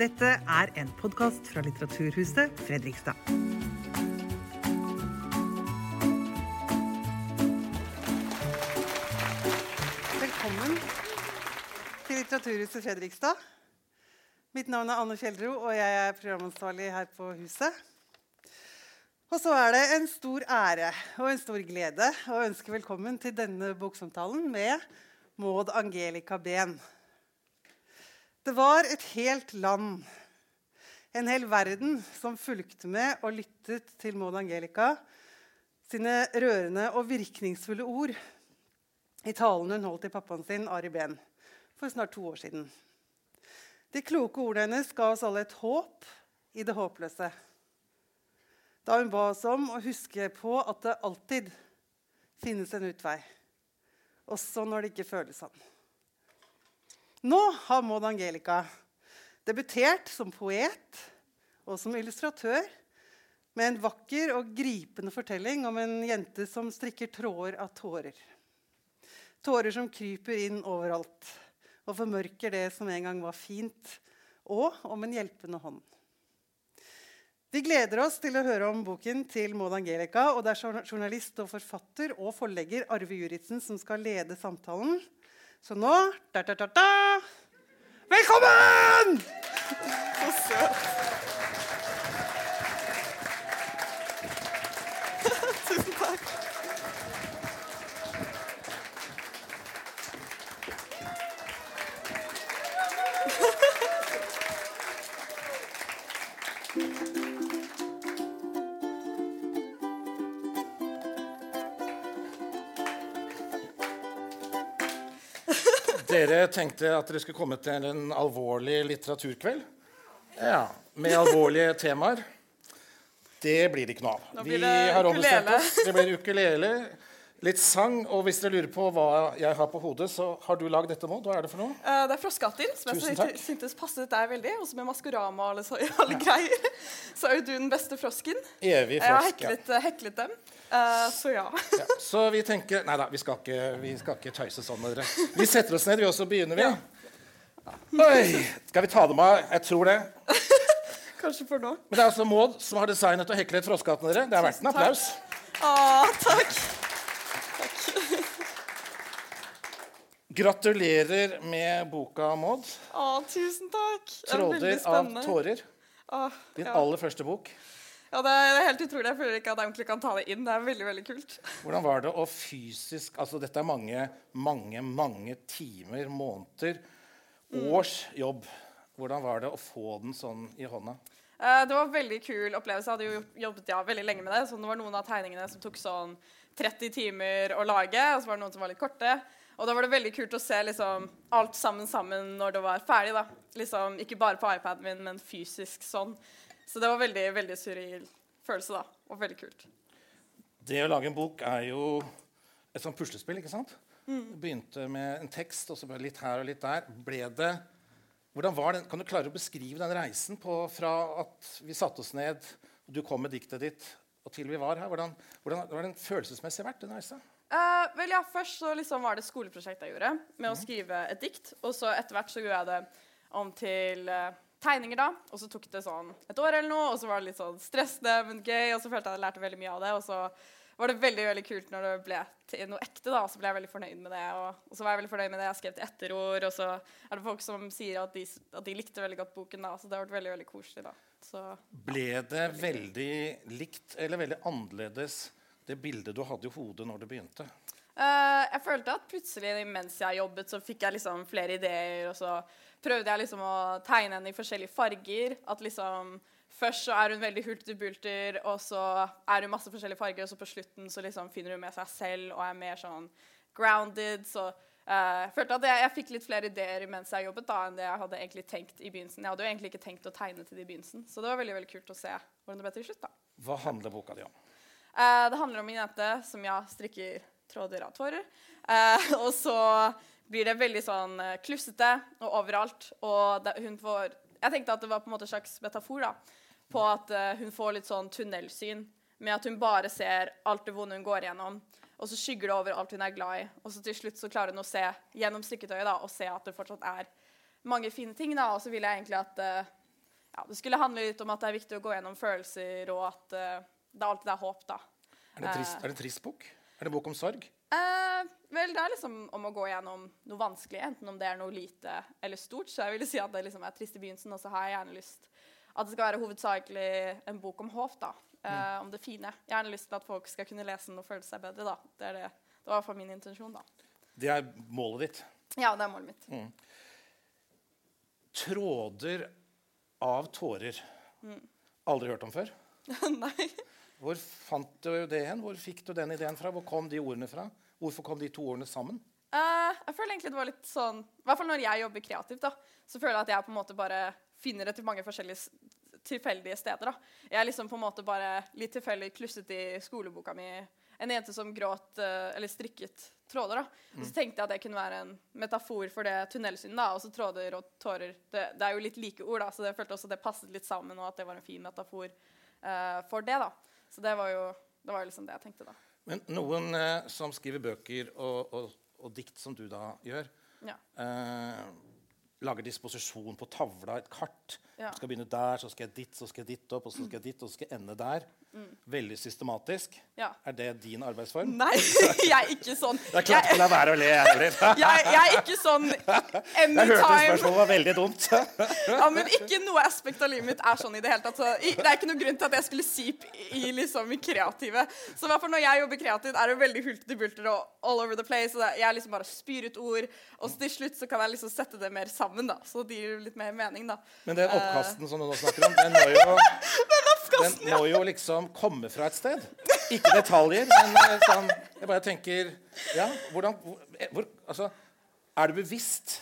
Dette er en podkast fra Litteraturhuset Fredrikstad. Velkommen til Litteraturhuset Fredrikstad. Mitt navn er Anne Kjeldro, og jeg er programansvarlig her på huset. Og så er det en stor ære og en stor glede å ønske velkommen til denne boksamtalen med Maud Angelica Behn. Det var et helt land, en hel verden, som fulgte med og lyttet til Maud Angelica sine rørende og virkningsfulle ord i talen hun holdt til pappaen sin, Ari Behn, for snart to år siden. De kloke ordene hennes ga oss alle et håp i det håpløse. Da hun ba oss om å huske på at det alltid finnes en utvei, også når det ikke føles sånn. Nå har Maud Angelica debutert som poet og som illustratør med en vakker og gripende fortelling om en jente som strikker tråder av tårer. Tårer som kryper inn overalt og formørker det som en gang var fint, og om en hjelpende hånd. Vi gleder oss til å høre om boken til Maud Angelica. og Det er journalist og forfatter og forlegger Arve Juritzen som skal lede samtalen. Så nå da, da, da, da. Velkommen! Så søt. Dere tenkte at dere skulle komme til en alvorlig litteraturkveld. Ja, Med alvorlige temaer. Det blir det ikke noe av. Vi har ombestemt oss. Det blir ukulele, litt sang. Og hvis dere lurer på hva jeg har på hodet, så har du lagd dette, Maud. Hva er det for noe? Uh, det er froskehatter, som jeg syntes passet deg veldig. Også med Maskorama og alle, så, alle greier. Så er jo du den beste frosken. Evig Jeg har frosk. Ja. heklet, eh, heklet dem. Uh, så ja. Ja. Så vi tenker Nei da, vi skal ikke, vi skal ikke tøyse sånn med dere. Vi setter oss ned, vi også begynner, vi. Oi, Skal vi ta dem av? Jeg tror det. Kanskje for nå. Men det er altså Maud som har designet og heklet froskehattene dere. Det er verdt en applaus. Å, takk. Gratulerer med boka, Maud. Å, tusen takk. Er 'Tråder av tårer'. Å, Din ja. aller første bok. ja, det er, helt utrolig. Jeg føler ikke at jeg egentlig kan ta det inn. Det er veldig, veldig kult. Hvordan var det å fysisk Altså, dette er mange, mange, mange timer, måneder, års jobb. Hvordan var det å få den sånn i hånda? Eh, det var en veldig kul opplevelse. Jeg hadde jo jobbet ja, veldig lenge med det. Så det var noen av tegningene som tok sånn 30 timer å lage, og så var det noen som var litt korte. Og da var det veldig kult å se liksom, alt sammen sammen når det var ferdig. da. Liksom, ikke bare på iPaden min, men fysisk sånn. Så det var veldig veldig surreal følelse, da. Og veldig kult. Det å lage en bok er jo et sånt puslespill, ikke sant? Det begynte med en tekst, og så bare litt her og litt der. Ble det hvordan var den, Kan du klare å beskrive den reisen på, fra at vi satte oss ned, og du kom med diktet ditt, og til vi var her? Hvordan, hvordan hvordan har den følelsesmessig vært, den reisa? Eh, vel, ja, Først så liksom var det skoleprosjektet jeg gjorde, med å skrive et dikt. Og så etter hvert så gjorde jeg det om til uh, tegninger, da. Og så tok det sånn et år eller noe, og så var det litt sånn stressende, men gøy. Og så følte jeg at jeg lærte veldig mye av det. Og så var det veldig veldig kult når det ble til noe ekte, da. Og så ble jeg veldig fornøyd med det. Og, og så var jeg veldig fornøyd med det jeg skrev til etterord. Og så er det folk som sier at de, at de likte veldig godt boken, da. Så det har vært veldig, veldig koselig, da. Så Ble det veldig likt eller veldig annerledes det bildet du hadde i hodet når det begynte? Uh, jeg følte at plutselig mens jeg jobbet, så fikk jeg liksom flere ideer. Og så prøvde jeg liksom å tegne henne i forskjellige farger. At liksom Først så er hun veldig hulter-bulter, og så er hun masse forskjellige farger. Og så på slutten så liksom finner hun med seg selv og er mer sånn grounded. Så uh, jeg følte at jeg, jeg fikk litt flere ideer mens jeg jobbet da enn det jeg hadde egentlig tenkt i begynnelsen. Jeg hadde jo egentlig ikke tenkt å tegne til det i begynnelsen, så det var veldig veldig kult å se hvordan det ble til slutt. da. Hva handler boka di om? Eh, det handler om en jente som ja, strikker tråder av tårer. Eh, og så blir det veldig sånn eh, klussete og overalt. Og hun får Jeg tenkte at det var på en måte en slags metafor da, på at hun får litt sånn tunnelsyn. Med at hun bare ser alt det vonde hun går igjennom. Og så skygger det over alt hun er glad i. Og så til slutt så klarer hun å se gjennom strikketøyet da, og se at det fortsatt er mange fine ting. da, Og så ville jeg egentlig at eh, ja, det skulle handle litt om at det er viktig å gå gjennom følelser, og at eh, er alltid det er håp, da. Er det trist, er det trist bok? Er det en bok om sorg? Eh, vel, det er liksom om å gå gjennom noe vanskelig, enten om det er noe lite eller stort. Så jeg ville si at det liksom er trist i begynnelsen, og så har jeg gjerne lyst at det skal være hovedsakelig en bok om håp, da. Eh, Om det fine. Jeg har gjerne lyst til at folk skal kunne lese den og føle seg bedre, da. Det, er det. det var i hvert fall min intensjon, da. Det er målet ditt. Ja, det er målet mitt. Mm. Tråder av tårer. Aldri hørt om før? Nei. Hvor fant du det hen? Hvor fikk du den ideen fra? Hvor kom de ordene fra? Hvorfor kom de to ordene sammen? Uh, jeg føler egentlig det var litt sånn I hvert fall når jeg jobber kreativt, da, så føler jeg at jeg på en måte bare finner det til mange forskjellige tilfeldige steder. da. Jeg er liksom på en måte bare litt tilfeldig klusset i skoleboka mi en jente som gråt uh, eller strikket tråder. da. Og så tenkte jeg at det kunne være en metafor for det tunnelsynet. da, Og så tråder og tårer. Det, det er jo litt like ord, da, så jeg følte også at det passet litt sammen, og at det var en fin metafor uh, for det. da. Så det var jo det var liksom det jeg tenkte da. Men noen eh, som skriver bøker og, og, og dikt, som du da gjør, Ja. eh, lager disposisjon på tavla, et kart. Ja. Du skal begynne der, så skal jeg dit, så skal jeg dit opp, og så skal jeg dit, og så skal jeg ende der. Veldig systematisk. Ja. Er det din arbeidsform? Nei, jeg er ikke sånn. Det er klart Jeg- la være å le. jeg heller. jeg, jeg er ikke sånn Jeg hørte anytime spørsmålet var veldig dumt. ja, men Ikke noe aspekt av livet mitt er sånn i det hele tatt. Så det er ikke noen grunn til at jeg skulle sip i liksom i kreative. Så hva hvert når jeg jobber kreativt, er det veldig hulter-bulter og all over the place. Og jeg liksom bare spyr ut ord, og så til slutt så kan jeg liksom sette det mer sammen. da Så det gir litt mer mening, da. Men den oppkasten som du nå snakker om, den må jo, den må jo liksom komme fra et sted. Ikke detaljer, men eh, sånn Jeg bare tenker Ja, hvordan hvor, eh, hvor, Altså, er du bevisst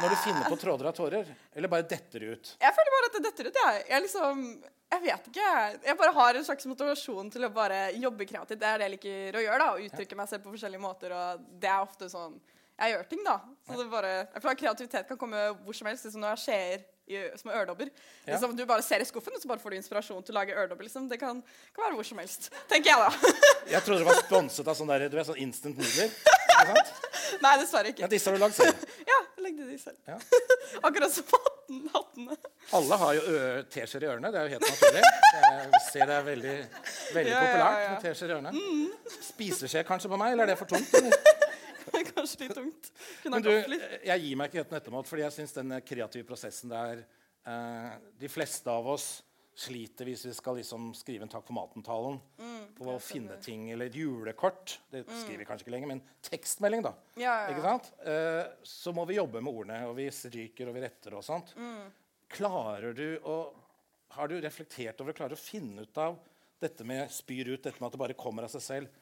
når du finner på tråder av tårer, eller bare detter det ut? Jeg føler bare at det detter ut. Jeg, jeg liksom Jeg vet ikke. Jeg bare har en slags motivasjon til å bare jobbe kreativt. Det er det jeg liker å gjøre. da, Å uttrykke meg selv på forskjellige måter. Og det er ofte sånn jeg gjør ting, da. Så det bare, jeg føler at Kreativitet kan komme hvor som helst. Liksom når jeg skjer i små øredobber. Ja. Liksom, du bare ser i skuffen, og så bare får du inspirasjon til å lage øredobber. Liksom. Det kan, kan være hvor som helst. Tenker jeg, da. Jeg trodde det var sponset av sånn der, du vet, sånn instant nudler. Nei, dessverre ikke. Ja, disse har du lagd selv. Ja, jeg lagde de selv. Ja. Akkurat som hatten, hattene. Alle har jo teskjeer i ørene. Det er jo helt naturlig. Jeg ser det er veldig, veldig Ja, populært med teskjeer i ørene. Spiseskje kanskje på meg, eller er det for tungt? Eller? Kanskje litt tungt. Kunne du, litt. jeg gir meg ikke helt noe fordi jeg syns den kreative prosessen der eh, De fleste av oss sliter hvis vi skal liksom skrive en Takk for maten-talen på å finne ting, eller et julekort. Det skriver vi kanskje ikke lenger, men tekstmelding, da. Ja, ja. Ikke sant? Eh, så må vi jobbe med ordene, og vi stryker og vi retter og sånt. Klarer du å Har du reflektert over å klare å finne ut av dette med spyr ut, dette med at det bare kommer av seg selv?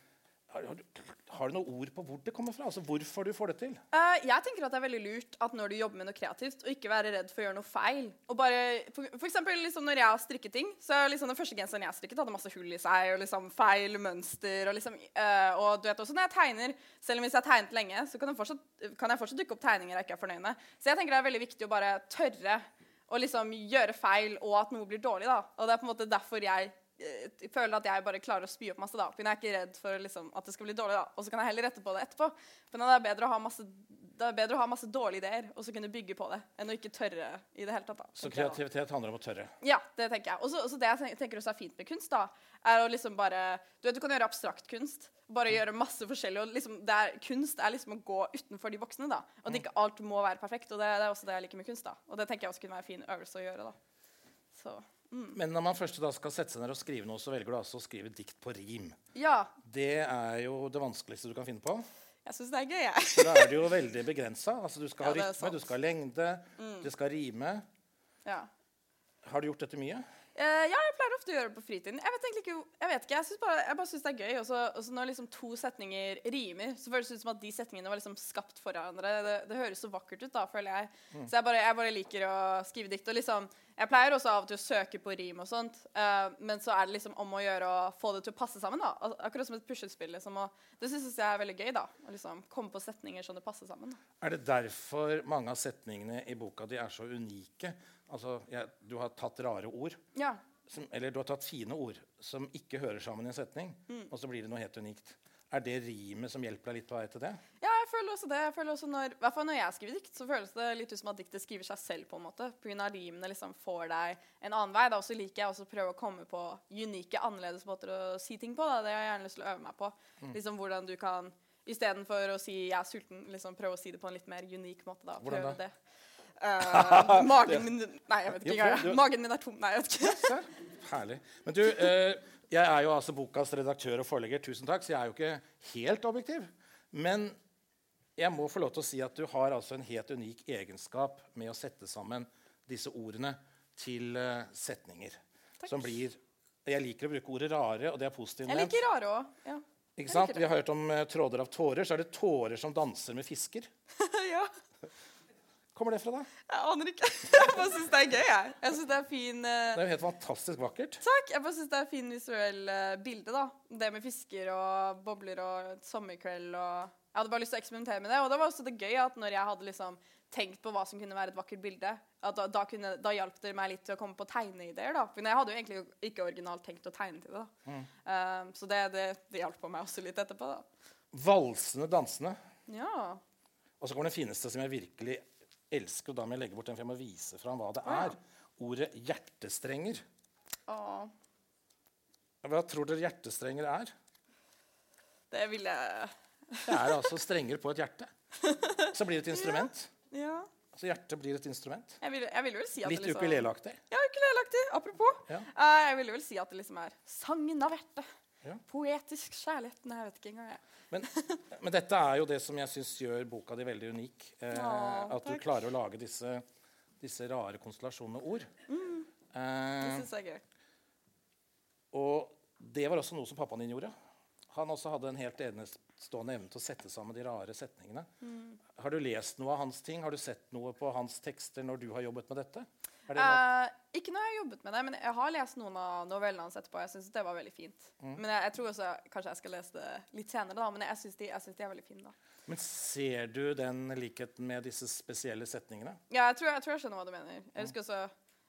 Har, har, du, noen ord på hvor det kommer fra? Altså hvorfor du får det til? Uh, jeg tenker at det er veldig lurt at når du jobber med noe kreativt, og ikke være redd for å gjøre noe feil. Og bare, for, for eksempel liksom når jeg har strikket ting, så liksom den første genseren jeg strikket, hadde masse hull i seg, og liksom feil mønster, og liksom uh, Og du vet også når jeg tegner, selv om hvis jeg har tegnet lenge, så kan, det fortsatt, kan jeg fortsatt dukke opp tegninger jeg ikke er fornøyd med. Så jeg tenker det er veldig viktig å bare tørre å liksom gjøre feil, og at noe blir dårlig, da. Og det er på en måte derfor jeg eh, føler at jeg bare klarer å spy opp masse. da. Men jeg er ikke redd for liksom, at det skal bli dårlig. da. Og så kan jeg heller rette på det etterpå. Men det er bedre å ha masse, er å ha masse dårlige ideer og så kunne bygge på det, enn å ikke tørre i det hele tatt. da. Så jeg kreativitet handler om å tørre. Ja, det tenker jeg. Og så- det jeg tenker- også er fint med kunst, da, er å liksom bare Du vet, du kan gjøre abstrakt kunst. Bare gjøre masse forskjellig. og liksom, er, Kunst er liksom å gå utenfor de voksne. da. At ikke alt må være perfekt. Og det, det er også det jeg liker med kunst. da. Og det tenker jeg også kunne være en fin øvelse å gjøre. da. Så, Men når man først da skal sette seg ned og skrive noe, så velger du altså å skrive dikt på rim. ja, Det er jo det vanskeligste du kan finne på. jeg syns det er gøy, jeg. For da er det jo veldig begrensa. Altså, du skal ha Ja, er rytme. Mm. du skal ha lengde, det skal rime. Ja. Har du gjort dette mye? Uh, ja, jeg pleier ofte å gjøre det på fritiden. Jeg vet egentlig ikke, jeg vet ikke, jeg, synes bare, jeg bare syns det er gøy. Og så når liksom to setninger rimer, så føles det ut som at de setningene var liksom skapt for hverandre. Det, det høres så vakkert ut, da, føler jeg. Så jeg bare, jeg bare liker å skrive dikt. Og liksom, jeg pleier også av og til å søke på rim og sånt, uh, men så er det liksom om å gjøre å få det til å passe sammen. da. Al- Akkurat som et puslespill. Liksom, det syns jeg er veldig gøy. da, Å liksom komme på setninger som det passer sammen. da. Er det derfor mange av setningene i boka di er så unike? Altså, jeg, Du har tatt rare ord, Ja. som, eller du har tatt fine ord som ikke hører sammen i en setning, Mm. og så blir det noe helt unikt. Er det rimet som hjelper deg litt på vei til det? Ja, jeg føler også det. Jeg føler også når, i hvert fall når jeg skriver dikt, så føles det litt ut som at diktet skriver seg selv. på en måte. Pga. rimene liksom får deg en annen vei. Da. Og så liker jeg også å prøve å komme på unike, annerledes måter å si ting på. Da. Det har jeg gjerne lyst til å øve meg på. Mm. Liksom hvordan du kan Istedenfor å si 'jeg er sulten', liksom prøve å si det på en litt mer unik måte. da. Hvordan Prøve da? det. Uh, magen min Nei, jeg vet ikke. Engang. Magen min er tom. Nei, jeg vet ikke. Herlig. Men du, uh, jeg er jo altså bokas redaktør og forlegger, tusen takk, så jeg er jo ikke helt objektiv. Men jeg må få lov til å si at du har altså en helt unik egenskap med å sette sammen disse ordene til eh, setninger. Som blir Jeg liker å bruke ordet rare, og det er positivt Jeg liker rare òg. Ja. Ikke sant? Vi har hørt om eh, tråder av tårer. Så er det tårer som danser med fisker. ja. Kommer det fra deg? Jeg aner ikke. Jeg bare syns det er gøy. Jeg, jeg synes det er fin Uh... Det er jo helt fantastisk vakkert. Takk. Jeg bare syns det er fin visuell uh, bilde. da. Det med fisker og bobler og sommerkveld og Jeg hadde bare lyst til å eksperimentere med det. Og det var også det gøy at når jeg hadde liksom tenkt på hva som kunne være et vakkert bilde, at da, da, kunne, da hjalp det meg litt til å komme på tegneideer. da. For jeg hadde jo egentlig ikke originalt tenkt å tegne til det. da. Eh, så det, det, det hjalp på meg også litt etterpå. da. Valsende dansende. Ja. Og så kommer den fineste som jeg virkelig elsker, og da må jeg legge bort den, for jeg må vise fram hva det er. ja. Ordet hjertestrenger. Åh, Hva tror dere hjertestrenger er? det ville jeg Det er altså strenger på et hjerte. Så blir det et instrument. Ja. Så hjertet blir et instrument. Jeg vil, jeg vil vel si at Litt det liksom ukuleleaktig. Ja, ukuleleaktig. Apropos. Ja. Uh, jeg ville vel si at det liksom er sangen av hjertet. Ja. Poetisk kjærlighet. Nei, jeg vet ikke engang. Men, men dette er jo det som jeg syns gjør boka di veldig unik. Uh, ja, at du klarer å lage disse, disse rare konstellasjonene ord. Mm. Det Eh, syns jeg er gøy. og det var også noe som pappaen din gjorde. Han også hadde en helt enestående evne til å sette sammen de rare setningene. Mm. Har du lest noe av hans ting? Har du sett noe på hans tekster når du har jobbet med dette? Det? Eh, ikke når jeg har jobbet med det, men jeg har lest noen av novellene hans etterpå. Jeg syns det var veldig fint. Mm. Men jeg, jeg tror også kanskje jeg skal lese det litt senere, da. Men jeg syns de, synes de er veldig fine, da. Men ser du den likheten med disse spesielle setningene? Ja, jeg tror jeg, tror jeg skjønner hva du mener. Jeg husker også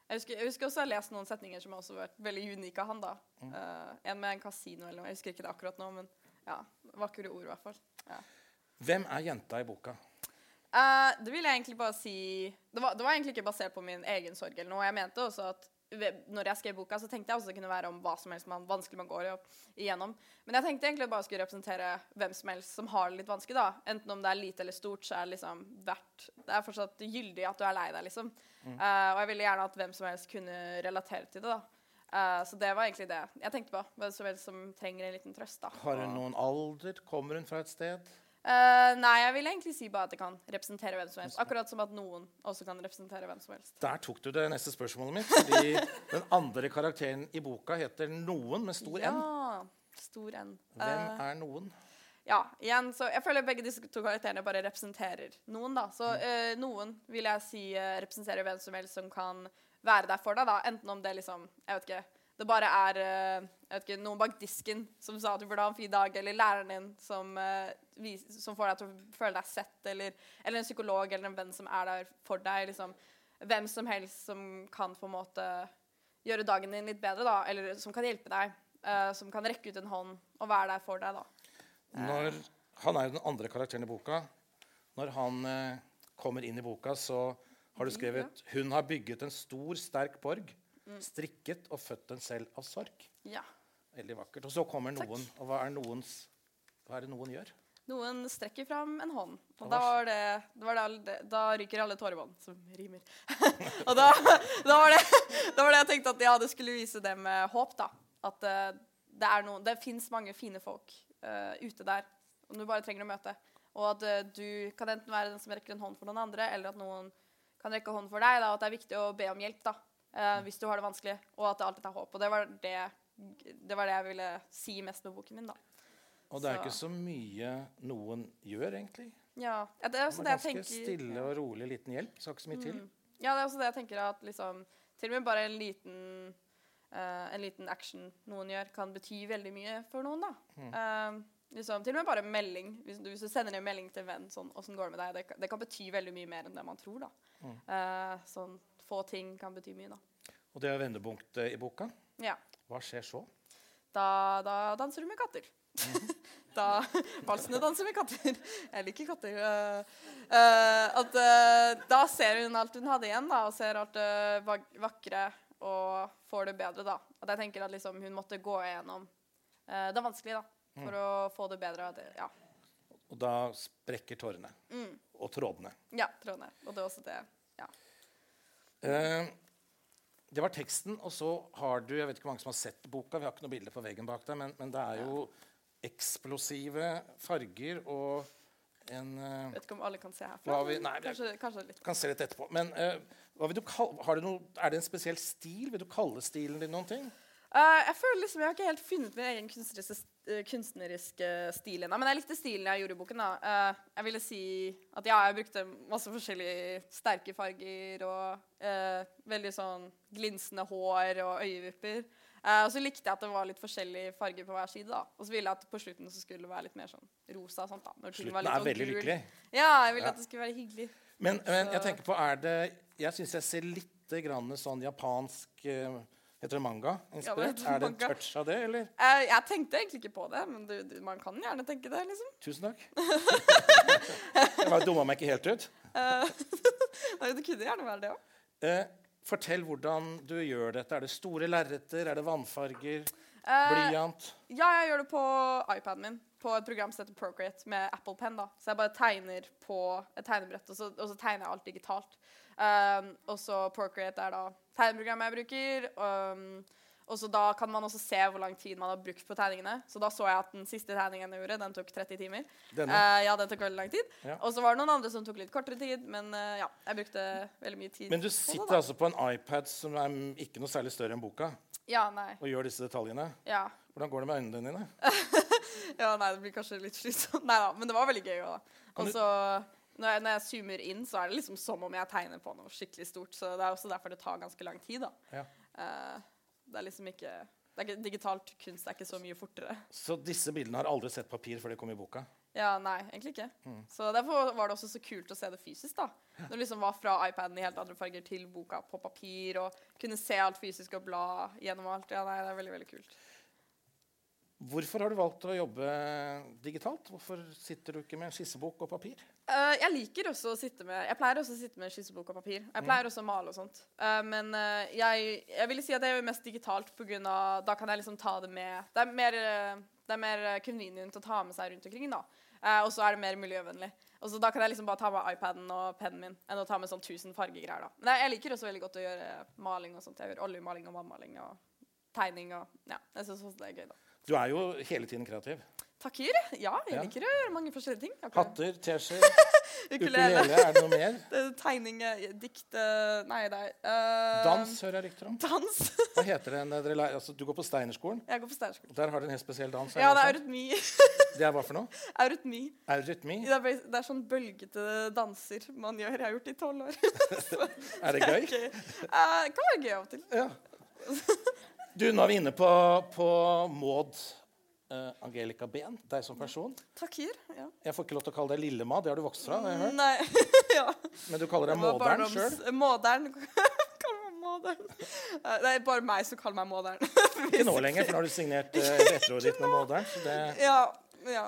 jeg husker, jeg husker også jeg har lest noen setninger som har også vært veldig unike av han. da. Eh, en med en kasino eller noe. Jeg husker ikke det akkurat nå, men ja, vakre ord i hvert fall. Ja. Hvem er jenta i boka? Uh, det vil jeg egentlig bare si det var, det var egentlig ikke basert på min egen sorg. eller noe. Jeg mente også at ved- når jeg skrev boka, så tenkte jeg også det kunne være om hva som helst man, vanskelig man går igjennom. Men jeg tenkte egentlig bare skulle representere hvem som helst som har det litt vanskelig. da. Enten om det er lite eller stort, så er det liksom verdt Det er fortsatt gyldig at du er lei deg, liksom. Eh, og jeg ville gjerne at hvem som helst kunne relatere til det. da. Eh, så det var egentlig det jeg tenkte på. Hvem som helst som trenger en liten trøst. da. Har hun noen alder? Kommer hun fra et sted? Uh, nei, jeg vil egentlig si bare at det kan representere hvem som helst. Akkurat som at noen også kan representere hvem som helst. Der tok du det neste spørsmålet mitt. Fordi den andre karakteren i boka heter Noen med stor N. Ja. Stor N. Hvem uh, er Noen? ja, igjen, så Jeg føler begge disse to karakterene bare representerer noen. da. Så uh, noen vil jeg si representerer hvem som helst som kan være der for deg. da. Enten om det liksom Jeg vet ikke. Det bare er eh, jeg vet ikke, noen bak disken som sa at du burde ha en fin dag, eller læreren din som, eh, som får deg til å føle deg sett, eller, eller en psykolog eller en venn som er der for deg. liksom. Hvem som helst som kan på en måte gjøre dagen din litt bedre, da, eller som kan hjelpe deg. Uh, som kan rekke ut en hånd og være der for deg. da. Når, han er jo den andre karakteren i boka. Når han uh, kommer inn i boka, så har du skrevet Hun har bygget en stor, sterk borg, strikket og født den selv av sorg. Ja. Veldig vakkert. Og så kommer Takk. noen. Og hva er, noens, hva er det noen gjør? Noen strekker fram en hånd. Og da, var det, da, var det da ryker alle tårebånd, som rimer. og da, da, var det, da var det jeg tenkte at ja, det skulle vise dem med håp, da. At uh, det, er noen- det fins mange fine folk uh, ute der om du bare trenger å møte. Og at uh, du kan enten være den som rekker en hånd for noen andre, eller at noen kan rekke hånden for deg. Da, at det er viktig å be om hjelp da, eh, hvis du har det vanskelig, og at det alltid er håp. Og det var det, det var det jeg ville si mest med boken min. da. Og det er Så- ikke så mye noen gjør, egentlig. Ja, ja det er også Det det er jeg ganske stille og rolig liten hjelp. Skal ikke så mye til. Mm. Ja, det er også det jeg tenker at liksom Til og med bare en liten uh, En liten action noen gjør, kan bety veldig mye for noen, da. Mm. Eh, liksom, til og med bare en melding. Hvis du, hvis du sender en melding til en venn sånn 'Åssen går det med deg?' Det, det kan bety veldig mye mer enn det man tror, da. Mm. Uh, sånn få ting kan bety mye, da. Og det er vendepunktet i boka. Ja. Hva skjer så? Da, da danser du med katter. da valsene danser med katter. Jeg liker katter. Uh, at uh, da ser hun alt hun hadde igjen, da, og ser alt det uh, vakre og får det bedre, da. At jeg tenker at liksom hun måtte gå igjennom det vanskelige, da, for å få det bedre. Det, ja. Og da sprekker tårene. Og trådene. ja, trådene. Og det er også det. Ja. Eh, det var teksten, og så har du Jeg vet ikke hvor mange som har sett boka. Vi har ikke noe bilde på veggen bak deg, men, men det er jo eksplosive farger og en uh, Vet ikke om alle kan se herfra. vi- nei, kanskje, kanskje litt. Kan se litt etterpå. Men uh, hva vil du kall- har du noe, er det en spesiell stil? Vil du kalle stilen din noen ting? Uh, jeg føler liksom, jeg har ikke helt funnet min egen kunstneriske, eh, kunstneriske stil ennå. Men jeg likte stilen jeg gjorde i boken. da. Eh, jeg ville si at ja, jeg brukte masse forskjellige sterke farger og eh, veldig sånn glinsende hår og øyevipper. Eh, og så likte jeg at det var litt forskjellige farger på hver side. da. Og så ville jeg at på slutten så skulle det være litt mer sånn rosa. og sånt da. Når Slutten var litt er sånn veldig lykkelig. Ja, jeg ville Ja. at det skulle være hyggelig. Men, men jeg tenker på, er det Jeg syns jeg ser litt grann sånn japansk eh, Heter det manga? Ja, er det en touch av det, eller? Uh, jeg tenkte egentlig ikke på det, men du, du, man kan gjerne tenke det, liksom. Tusen takk. jeg bare dumma meg ikke helt ut. Nei, det kunne gjerne være det òg. Uh, fortell hvordan du gjør dette. Er det store lerreter? Er det vannfarger? Uh, Blyant? Ja, jeg gjør det på iPaden min. På et program som heter Procreate med Apple Pen. da. Så jeg bare tegner på et tegnebrett, og så, og så tegner jeg alt digitalt. Um, og så Procreate er da tegneprogrammet jeg bruker. Um, og så da kan man også se hvor lang tid man har brukt på tegningene. Så da så jeg at den siste tegningen jeg gjorde, den tok 30 timer. Eh, ja, den tok veldig lang tid. Ja. Og så var det noen andre som tok litt kortere tid, men uh, ja, jeg brukte veldig mye tid. Men du sitter da. altså på en iPad som er ikke noe særlig større enn boka, Ja, nei. og gjør disse detaljene. Ja. Hvordan går det med øynene dine? Ja, nei, det blir kanskje litt slitsomt. Nei da, men det var veldig gøy òg. Kan Og du- så når jeg, når jeg zoomer inn, så er det liksom som om jeg tegner på noe skikkelig stort. Så det er også derfor det tar ganske lang tid, da. Ja. Uh, det er liksom ikke det er ikke, Digitalt kunst er ikke så mye fortere. Så disse bildene har aldri sett papir før de kom i boka? Ja, nei, egentlig ikke. Mm. Så derfor var det også så kult å se det fysisk, da. Når det liksom var fra iPaden i helt andre farger til boka på papir, og kunne se alt fysisk og bla gjennom alt. Ja, nei, det er veldig, veldig kult. Hvorfor har du valgt å jobbe digitalt? Hvorfor sitter du ikke med en skissebok og papir? Eh, jeg liker også å sitte med Jeg pleier også å sitte med skissebok og papir. Jeg pleier også å male og sånt. Uh, men uh, jeg, jeg vil si at jeg gjør mest digitalt pga. Da kan jeg liksom ta det med Det er mer, det er mer convenient å ta med seg rundt omkring, da. Og så er det mer miljøvennlig. Og så Da kan jeg liksom bare ta med iPaden og pennen min enn å ta med sånn 1000 fargegreier. da. Men jeg, jeg liker også veldig godt å gjøre maling og sånt. Jeg gjør oljemaling og vannmaling og tegning og Ja, jeg syns også det er gøy, da. Du er jo hele tiden kreativ. Takker. Ja, jeg Ja. liker å gjøre mange forskjellige ting. Akkurat. Hatter, teskjeer, Ukulele. Er det noe mer? Det er Tegning, dikt Nei, det er uh, Dans hører jeg rykter om. Dans. Hva heter det? dere Altså, du går på Steinerskolen. Jeg går på Steinerskolen. Der har du en helt spesiell dans. Ja, det er eurytmi. det er hva for noe? eurytmi. Eurytmi? Det er, det er sånn bølgete danser man gjør. Jeg har gjort det i tolv år. Er det gøy? Gøy. uh, kan være gøy av og til. Ja. Du, nå er vi inne på, på Maud eh, Angelica Behn, deg som person. Takir, Ja. Jeg får ikke lov til å kalle deg Lille-Ma, det har du vokst fra. har jeg hørt. Nei. ja. Men du kaller deg barndoms- sjøl. Eh, Det er bare meg som kaller meg Mådern. Ikke nå lenger, for nå har du signert uh, etterordet ditt med Mådern. Så det... ja. ja.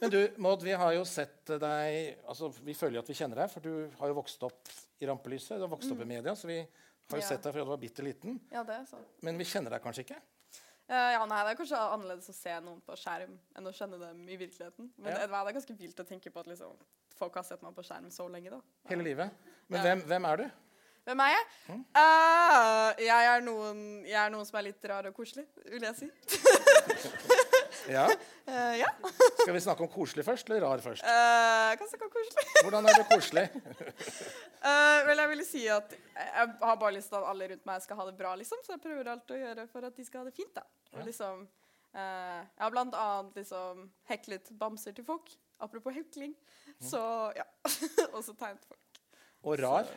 Men du, Maud, vi har jo sett deg altså, Vi føler jo at vi kjenner deg, for du har jo vokst opp i rampelyset. Du har vokst opp i media, så vi har jo Ja. sett deg fra du var bitte liten. ja, det er sant. Men vi kjenner deg kanskje ikke? Eh, ja, nei, Det er kanskje annerledes å se noen på skjerm enn å kjenne dem i virkeligheten. Men Ja. det, det er ganske vilt å tenke på at liksom, folk har sett meg på skjerm så lenge. da. Hele livet. Men Ja. hvem, hvem er du? Hvem er jeg? Mm. Eh, jeg, er noen, jeg er noen som er litt rar og koselig, vil jeg si. Ja. Uh, ja. Skal vi snakke om koselig først, eller rar først? Uh, kan snakke om koselig. Hvordan er det koselig? uh, vel, jeg vil si at jeg har bare lyst til at alle rundt meg skal ha det bra, liksom. Så jeg prøver alt å gjøre for at de skal ha det fint, da. Og liksom, uh, jeg har blant annet liksom heklet bamser til folk. Apropos hekling. Så ja. og så tegnet folk. Og rar?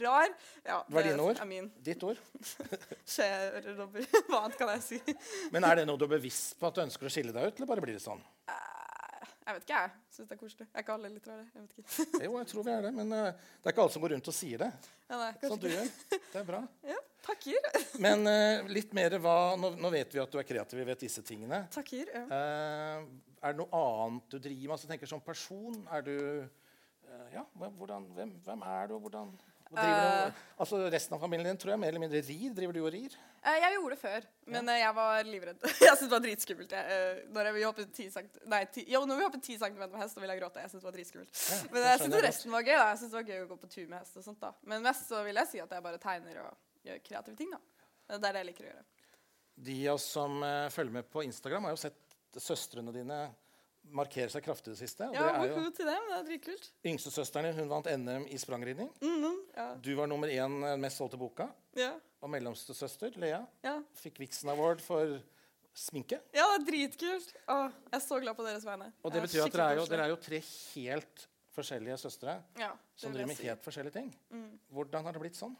Rar. Ja, Det var dine ord? er min Ditt ord. skjeøredobber. Hva annet kan jeg si? Men er det noe du er bevisst på at du ønsker å skille deg ut, eller bare blir det sånn? Eh, jeg vet ikke, jeg. Syns det er koselig. Er ikke alle litt rare? Jeg vet ikke. Jo, jeg tror vi er det, men uh, det er ikke alle som går rundt og sier det. Ja, nei, Sånn du gjør. Det er bra. Ja, takker. Men uh, litt mer hva nå, nå vet vi at du er kreativ, vi vet disse tingene. Takker. Ja. Uh, er det noe annet du driver med? Altså, tenker Som person, er du ja, hvordan, hvem, hvem er du, og hvordan du, altså Resten av familien din tror jeg mer eller mindre rir. Driver du og rir? Uh, jeg gjorde det før, men eh, jeg var livredd. jeg syntes det var dritskummelt. Jeg, når jeg, hoppet 10 cent, nei, 10, jo, når vi hoppet 10 cm med hest, så ville jeg gråte. Jeg syntes det var dritskummelt. Ja, Men jeg syntes resten var gøy. da. Jeg synes det var gøy å gå på tur med hest og sånt da. Men mest så vil jeg si at jeg bare tegner og gjør kreative ting, da. Det er det jeg liker å gjøre. De av oss som følger med på Instagram, har jo sett søstrene dine markere seg kraftig det siste. Ja, det er jo til dem. Det er dritkult. Yngstesøsteren hun vant NM i sprangridning. Mhm, ja. Du var nummer én eh, mest solgte boka. Ja. Og mellomste søster, Lea, Ja. fikk Vixen Award for sminke. ja, det er dritkult. Åh, jeg er så glad på deres vegne. Og det betyr at dere er, jo, dere er jo tre helt forskjellige søstre ja, som driver med si. helt forskjellige ting. Hvordan har det blitt sånn?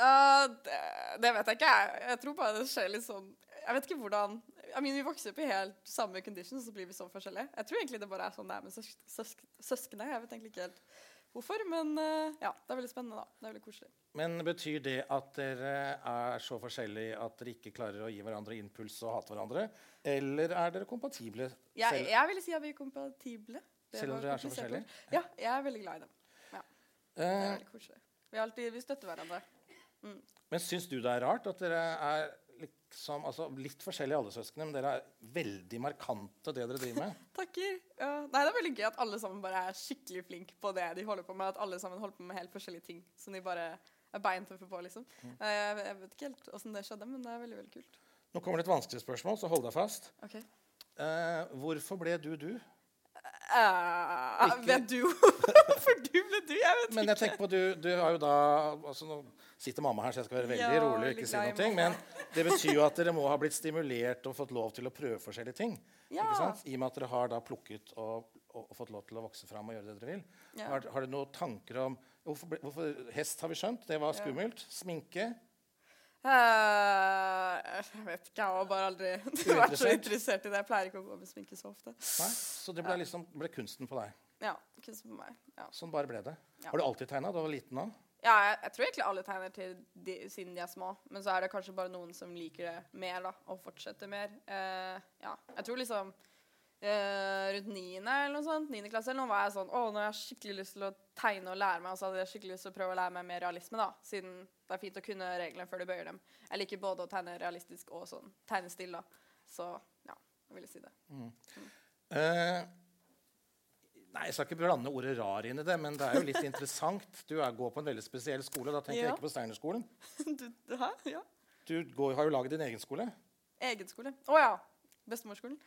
Uh, det, det vet jeg ikke. Jeg, jeg tror bare det skjer litt sånn Jeg vet ikke hvordan I mean, Vi vokser opp i helt samme conditions, så blir vi så forskjellige. Jeg tror egentlig det bare er sånn det er med søs søs søskene. Jeg vet egentlig ikke helt hvorfor, men uh, ja, det er veldig spennende. da. Det er veldig koselig. Men betyr det at dere er så forskjellige at dere ikke klarer å gi hverandre impuls og hate hverandre? Eller er dere kompatible? Jeg, selv- jeg ville si at vi er kompatible. Det Selv om dere er så forskjellige? Ja, jeg er veldig glad i dem. Det er Eh, veldig koselig. Vi, alltid, vi støtter hverandre. men syns du det er rart at dere er liksom, altså litt forskjellige alle søsknene, men dere er veldig markante det dere driver med? Takker. Ja. Nei, det er veldig gøy at alle sammen bare er skikkelig flinke på det de holder på med. At alle sammen holder på med helt forskjellige ting som de bare er beintøffe på. liksom. Mm. Eh, Jeg, jeg vet ikke helt åssen det skjedde, men det er veldig veldig kult. Nå kommer det et vanskelig spørsmål, så hold deg fast. Ok. Eh, hvorfor ble du du? Uh, vet du hvorfor du ble du? Jeg vet Men jeg tenker på, du, du har jo da altså Nå sitter mamma her, så jeg skal være veldig Ja, rolig og ikke si noe. Men det betyr jo at dere må ha blitt stimulert og fått lov til å prøve forskjellige ting. Ja. I og med at dere har da plukket og, og, og fått lov til å vokse fram og gjøre det dere vil. Ja. Har, har dere noen tanker om hvorfor, hvorfor Hest har vi skjønt, det var skummelt. Sminke. Uh, jeg vet ikke. Jeg har bare aldri vært så interessert i det. Jeg pleier ikke å gå med sminke så ofte. Nei? Så det ble liksom ble kunsten på deg. Ja, kunsten på meg. Ja. Sånn bare ble det. Har du alltid tegna? Du var liten òg? Ja, jeg, jeg tror egentlig alle tegner til de, siden de er små. Men så er det kanskje bare noen som liker det mer, da, og fortsetter mer. Uh, ja, jeg tror liksom uh, rundt niende eller noe sånt, niende klasse eller noe, var jeg sånn Å, nå har jeg skikkelig lyst til å tegne og lære meg, og så hadde jeg skikkelig lyst til å prøve å lære meg mer realisme, da. Siden det er fint å kunne reglene før du bøyer dem. Jeg liker både å tegne realistisk og sånn tegnestil, da. Så ja, jeg ville si det. Eh, nei, Jeg skal ikke blande ordet rar inn i det, men det er jo litt interessant. Du er, går på en veldig spesiell skole. Da tenker Ja. jeg ikke på Steinerskolen. du, hæ? Ja? Du går, har jo laget din egen skole. Egen skole. Å ja. Bestemorskolen.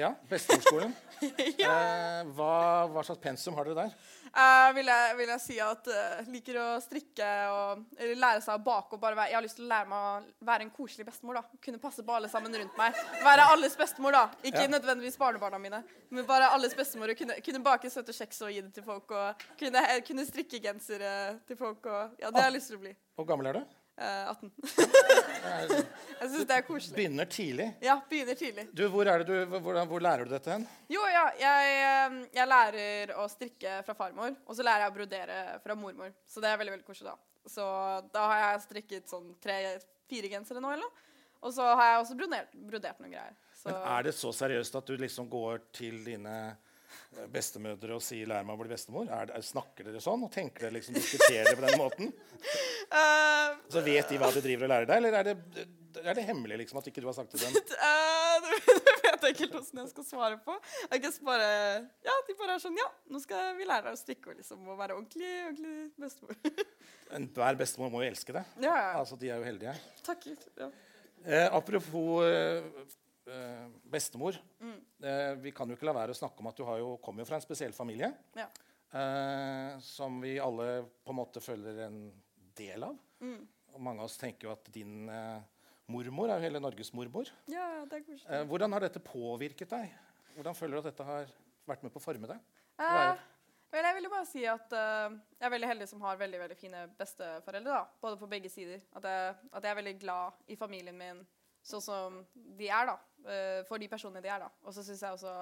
Ja, Bestemorskolen. eh, hva, hva slags pensum har dere der? Eh, vil, jeg, vil jeg si at uh, liker å strikke og eller lære seg å bake. og bare være, Jeg har lyst til å lære meg å være en koselig bestemor. da. Kunne passe på alle sammen rundt meg. Være alles bestemor. da. Ikke Ja. nødvendigvis barnebarna mine, men bare alles bestemor. og Kunne, kunne bake søte kjeks og gi det til folk. og Kunne, eh, kunne strikke gensere til folk. og ja, Det har jeg lyst til å bli. Hvor gammel er du? Eh, 18. syns det er koselig. Begynner tidlig. Ja, begynner tidlig. Du, hvor, du, hvor, hvor lærer du dette hen? Jo, ja. Jeg, eh, jeg lærer å strikke fra farmor, og så lærer jeg å brodere fra mormor. Så det er veldig veldig koselig. da. Så da har jeg strikket sånn tre-fire gensere nå, eller noe. Og så har jeg også brodert, brodert noen greier. Så, Men Er det så seriøst at du liksom går til dine bestemødre og sier 'lær meg å bli bestemor'? Er det, snakker dere sånn? Og tenker dere liksom diskuterer på den måten? Uh, Så vet de hva du driver og lærer deg, eller er det, er det hemmelig liksom at ikke du har sagt til dem? Uh, det vet jeg ikke helt hvordan jeg skal svare på. Jeg bare, ja, De bare er sånn Ja, nå skal vi lære deg å strikke og liksom, være ordentlig, ordentlig bestemor. Enhver bestemor må jo elske det. ja, ja. Altså, De er jo heldige. Takk, Ja. Eh, apropos eh, eh, bestemor. Mm. Eh, vi kan jo ikke la være å snakke om at du har jo, kommer jo fra en spesiell familie. Ja. eh, som vi alle på en måte føler en del av. Mm. Og mange av oss tenker jo at din eh, mormor er jo hele Norges mormor. ja, det er koselig. Eh, hvordan har dette påvirket deg? Hvordan føler du at dette har vært med på å forme deg? Eh, vel, jeg vil jo bare si at uh, jeg er veldig heldig som har veldig veldig fine besteforeldre. da, Både på begge sider. At jeg, at jeg er veldig glad i familien min sånn som de er, da. Eh, for de personene de er, da. Og så syns jeg også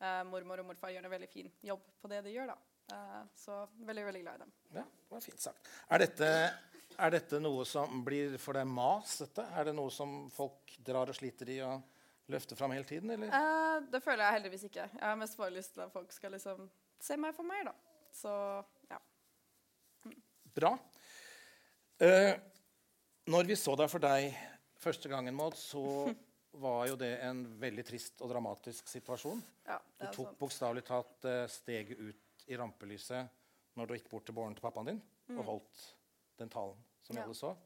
eh, mormor og morfar gjør en veldig fin jobb på det de gjør, da. Eh, så veldig, veldig glad i dem. Ja, det var fint sagt. Er dette, er dette noe som blir for deg mas? Dette? Er det noe som folk drar og sliter i og løfte fram hele tiden, eller? Eh, det føler jeg heldigvis ikke. Jeg har mest bare lyst til at folk skal liksom se meg for meg, da. Så ja. Bra. Eh, når vi så deg for deg første gangen, Maud, så var jo det en veldig trist og dramatisk situasjon. ja Du tok sant. bokstavelig talt eh, steget ut i rampelyset når du gikk bort til båren til pappaen din og holdt den talen som Mm. Ja. alle så.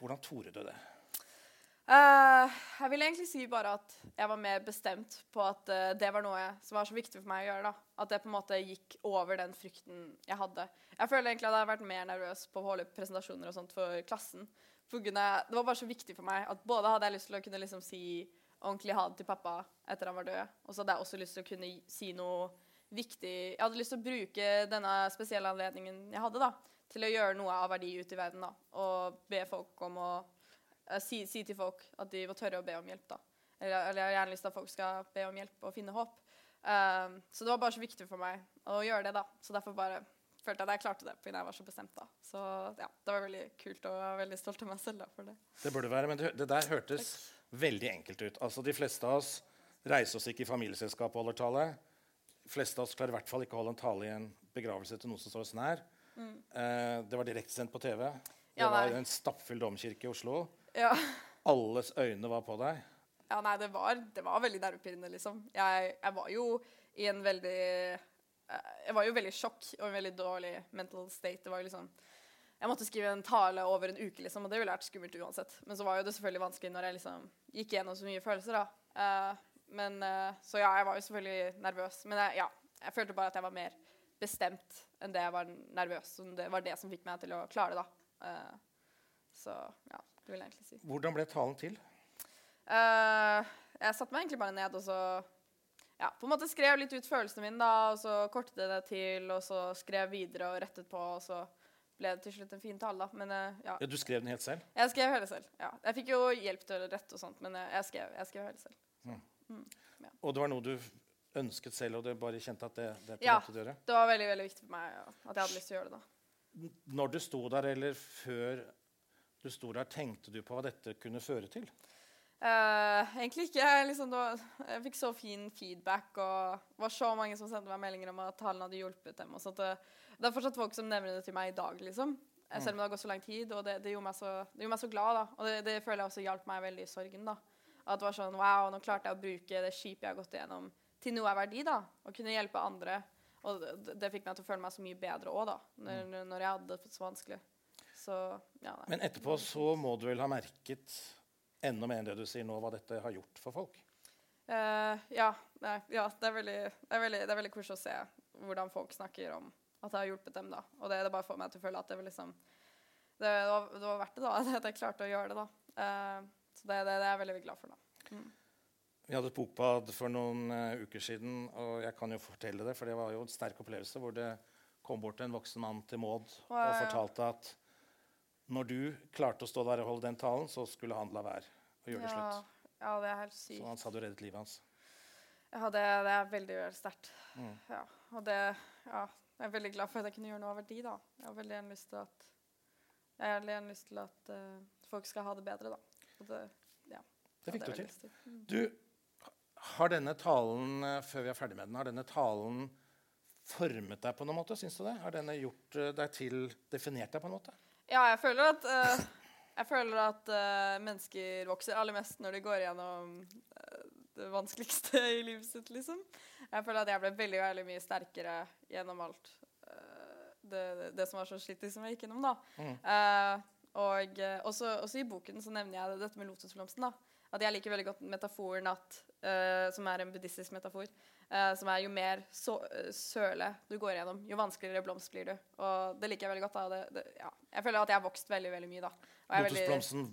Hvordan torde du det? Uh, jeg vil egentlig si bare at jeg var mer bestemt på at uh, det var noe som var så viktig for meg å gjøre. da. At det på en måte gikk over den frykten jeg hadde. Jeg føler egentlig at jeg hadde vært mer nervøs på å holde presentasjoner og sånt for klassen. Kunne, det var bare så viktig for meg at både hadde jeg lyst til å kunne liksom si ordentlig ha det til pappa etter han var død, og så hadde jeg også lyst til å kunne si noe viktig Jeg hadde lyst til å bruke denne spesielle anledningen jeg hadde, da, til å gjøre noe av verdi ute i verden. da, Og be folk om å uh, si, si til folk at de må tørre å be om hjelp. da. Eller, eller jeg har gjerne lyst til at folk skal be om hjelp og finne håp. Um, så det var bare så viktig for meg å gjøre det. da. Så derfor bare følte at jeg klarte det, fordi jeg var så bestemt. da. Så ja, det var veldig kult og jeg var veldig stolt av meg selv da, for det. Det burde være, men det, der hørtes veldig enkelt ut. Altså, De fleste av oss reiser oss ikke i familieselskap og holder tale. De fleste av oss klarer i hvert fall ikke å holde en tale i en begravelse til noen som står oss nær. Eh, det var direktesendt på TV. Det Mm. Ja, var en stappfull domkirke i Oslo. Ja. Alles øyne var på deg. Ja, nei, det var, det var veldig nervepirrende, liksom. Jeg, jeg var jo i en veldig Jeg var jo veldig i sjokk og en veldig dårlig mental state. Det var jo liksom Jeg måtte skrive en tale over en uke, liksom, og det ville vært skummelt uansett. Men så var jo det selvfølgelig vanskelig når jeg liksom gikk gjennom så mye følelser, da. Uh, men uh, Så ja, jeg var jo selvfølgelig nervøs. Men jeg, ja, jeg følte bare at jeg var mer bestemt enn det jeg var nervøs. Så det var det som fikk meg til å klare det, da. Uh, så ja, det vil jeg egentlig si. Hvordan ble talen til? Jeg satte meg egentlig bare ned og så ja, på en måte skrev litt ut følelsene mine, da, og så kortet jeg det til, og så skrev videre og rettet på, og så ble det til slutt en fin tale, da. Men eh, ja, Ja, du skrev den helt selv? jeg skrev hele selv. Ja. Jeg fikk jo hjelp til å rette og sånt, men eh, jeg skrev, jeg skrev hele selv. Og det var noe du ønsket selv, og du bare kjente at det, dette Ja. måte å gjøre? Det var veldig, veldig viktig for meg ja, at jeg hadde lyst til å gjøre det, da. Når du sto der, eller før du sto der, tenkte du på hva dette kunne føre til? Eh, egentlig ikke. Jeg, liksom, da, jeg fikk så fin feedback, og det var så mange som sendte meg meldinger om at talen hadde hjulpet dem. Sånt. Det, det er fortsatt folk som nevner det til meg i dag, liksom. mm. Selv om det har gått så lang tid. Og det, det, gjorde, meg så, det gjorde meg så glad, da. Og det, det føler jeg også hjalp meg veldig i sorgen, da. At det var sånn Wow, nå klarte jeg å bruke det skipet jeg har gått igjennom, til noe av verdi, da. Og kunne hjelpe andre. Og det, det fikk meg til å føle meg så mye bedre òg, da. Når, når jeg hadde det så vanskelig. Så ja. Men etterpå så må du vel ha merket enda mer enn det du sier nå, hva dette har gjort for folk? Uh, ja, ja det, er veldig, det, er veldig, det er veldig koselig å se hvordan folk snakker om at det har hjulpet dem. da. Og det, det bare får meg til å føle at det var liksom det, det, var, det var verdt det, da. At jeg klarte å gjøre det. da. Uh, så det, det, det er jeg veldig glad for. da. Vi hadde et bokbad for noen uh, uker siden, og jeg kan jo fortelle det, for det var jo en sterk opplevelse hvor det kom bort en voksen mann til Maud og fortalte at når du klarte å stå der og holde den talen, så skulle han la være å gjøre det Ja, slutt. ja, det er helt sykt. Så han sa du reddet livet hans. Ja, det, det er veldig, sterkt. Mm. Ja, og det Ja, jeg er veldig glad for at jeg kunne gjøre noe av verdi, da. Jeg har veldig gjerne lyst til at lyst til at uh, folk skal ha det bedre, da. Og det, ja, Det fikk det du til. Mm. Du, har denne talen, eh, før vi er ferdig med den, har denne talen formet deg på noen måte? Syns du det? Har denne gjort eh, deg til Definert deg på en måte? Ja, jeg føler at uh, Jeg føler at uh, mennesker vokser aller mest når de går gjennom uh, det vanskeligste i livet sitt, liksom. Jeg føler at jeg ble veldig, veldig mye sterkere gjennom alt det, det som var så slitt som jeg gikk gjennom, da. Mm. Og også, også i boken så nevner jeg dette med lotusblomsten. da. At jeg liker veldig godt metaforen at, uh, som er en buddhistisk metafor. uh, som er jo mer så, eh, søle du går gjennom, jo vanskeligere blomst blir du. Og det liker jeg veldig godt. Det, det, ja. Jeg føler at jeg har vokst veldig veldig mye. da. Jeg er Lotusblomsten,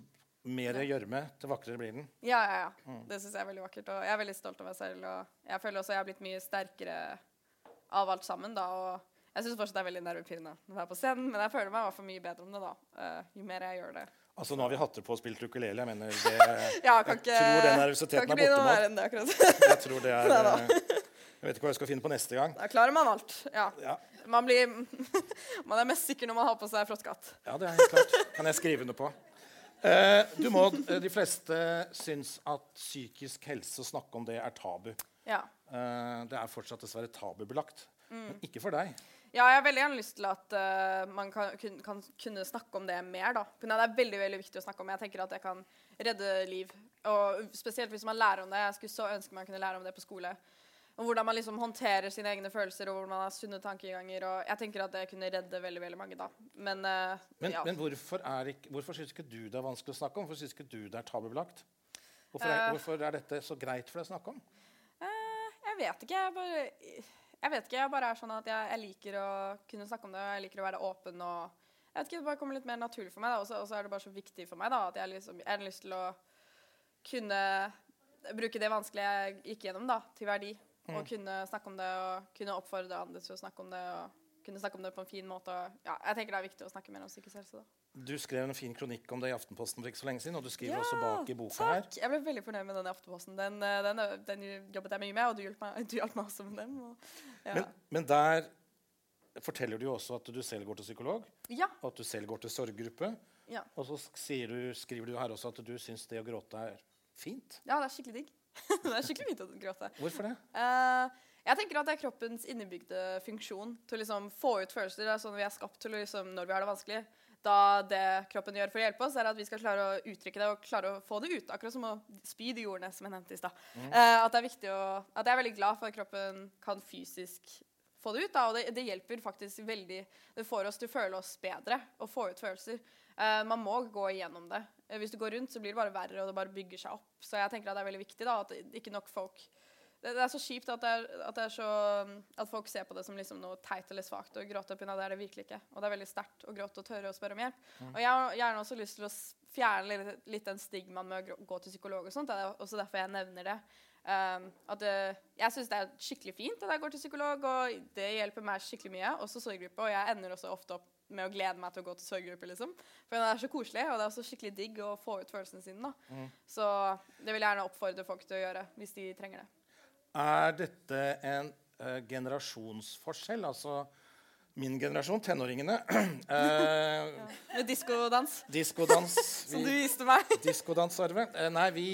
mer gjørme, til vakrere blir den. Ja, ja, ja. Mm. Det syns jeg er veldig vakkert. Og jeg er veldig stolt av meg selv. Og jeg føler også jeg har blitt mye sterkere av alt sammen. da, og jeg syns fortsatt det er veldig nervepirrende å være på scenen, men jeg føler meg i hvert fall mye bedre om det da, jo mer jeg gjør det. Altså, Nå har vi hatter på og spilt ukulele. Jeg mener det, Ja, kan Jeg ikke, tror den nervøsiteten er borte noe nå. det. Jeg tror det er eh, Jeg vet ikke hva jeg skal finne på neste gang. Da klarer man alt. Ja. Ja, Man, blir, man er mest sikker når man har på seg frosskatt. ja det er helt klart. Kan jeg skrive under på. Eh, du må, eh, De fleste syns at psykisk helse å snakke om det er tabu. Ja. Eh, det er fortsatt dessverre tabubelagt. Men ikke for deg. Ja, jeg har veldig gjerne lyst til at uh, man kan, kun, kan kunne snakke om det mer. da. Det er veldig veldig viktig å snakke om. Jeg tenker at det kan redde liv. Og spesielt hvis man lærer om det. Jeg skulle så ønske man kunne lære om det på skole. Om hvordan man liksom håndterer sine egne følelser og hvordan man har sunne tankeganger. og Jeg tenker at det kunne redde veldig veldig mange. da. Men, uh, Men, ja. men hvorfor, er ikke, hvorfor syns ikke du det er vanskelig å snakke om? Hvorfor syns ikke du det er tabubelagt? Hvorfor er, Eh. hvorfor er dette så greit for deg å snakke om? Jeg vet ikke. Jeg bare, jeg vet ikke, jeg bare er sånn at jeg, jeg liker å kunne snakke om det. og Jeg liker å være åpen og jeg vet ikke, Det bare kommer litt mer naturlig for meg. Og så er det bare så viktig for meg da, at jeg, liksom, jeg har lyst til å kunne bruke det vanskelige jeg gikk gjennom, da, til verdi. Og kunne snakke om det og kunne oppfordre andre til å snakke om det. og kunne snakke om det på en fin måte. og Ja, jeg tenker det er viktig å snakke mer om psykisk helse. da. Du skrev en fin kronikk om det i Aftenposten for ikke så lenge siden. Og du skriver Ja, også bak i boka her. Takk! Jeg ble veldig fornøyd med den i Aftenposten. Den, eh, den, den jobbet jeg mye med, og du hjalp meg, du hjalp meg også med den. Og, ja. Men, men der forteller du jo også at du selv går til psykolog, ja. og at du selv går til sorggruppe. Ja. Og så du, skriver du her også at du syns det å gråte er fint. Ja, det er skikkelig digg. det er skikkelig fint å gråte. Hvorfor det? Eh, jeg tenker at det er kroppens innebygde funksjon til å liksom få ut følelser. Det er sånn vi er skapt til liksom, når vi har det vanskelig. Da det kroppen gjør for å hjelpe oss, er at vi skal klare å uttrykke det og klare å få det ut. Akkurat som å spy de ordene som jeg nevnte i stad. Eh, at At jeg er veldig glad for at kroppen kan fysisk få det ut. Da, og det, det hjelper faktisk veldig Det får oss til å føle oss bedre og få ut følelser. Eh, man må gå igjennom det. Eh, hvis du går rundt, så blir det bare verre, og det bare bygger seg opp. Så jeg tenker at det er veldig viktig da, at ikke nok folk det, det er så kjipt at, det er, at, det så, at folk ser på det som liksom noe teit eller svakt. Og gråte oppi det er det virkelig ikke. Og det er veldig sterkt å gråte og tørre å spørre om hjelp. Og jeg har gjerne også lyst til å fjerne litt, litt den stigmaen med å gå til psykolog og sånt. Det er også derfor jeg nevner det. Um, det, jeg syns det er skikkelig fint at jeg går til psykolog, og det hjelper meg skikkelig mye. Også sorggruppe. Og jeg ender også ofte opp med å glede meg til å gå til sorggruppe. Liksom. For det er så koselig, og det er også skikkelig digg å få ut følelsene sine. Da. Så det vil jeg gjerne oppfordre folk til å gjøre hvis de trenger det. Er dette en uh, generasjonsforskjell? Altså min generasjon, tenåringene. eh, Med diskodans, Diskodans. som du viste meg. diskodans, Arve. Eh, nei, vi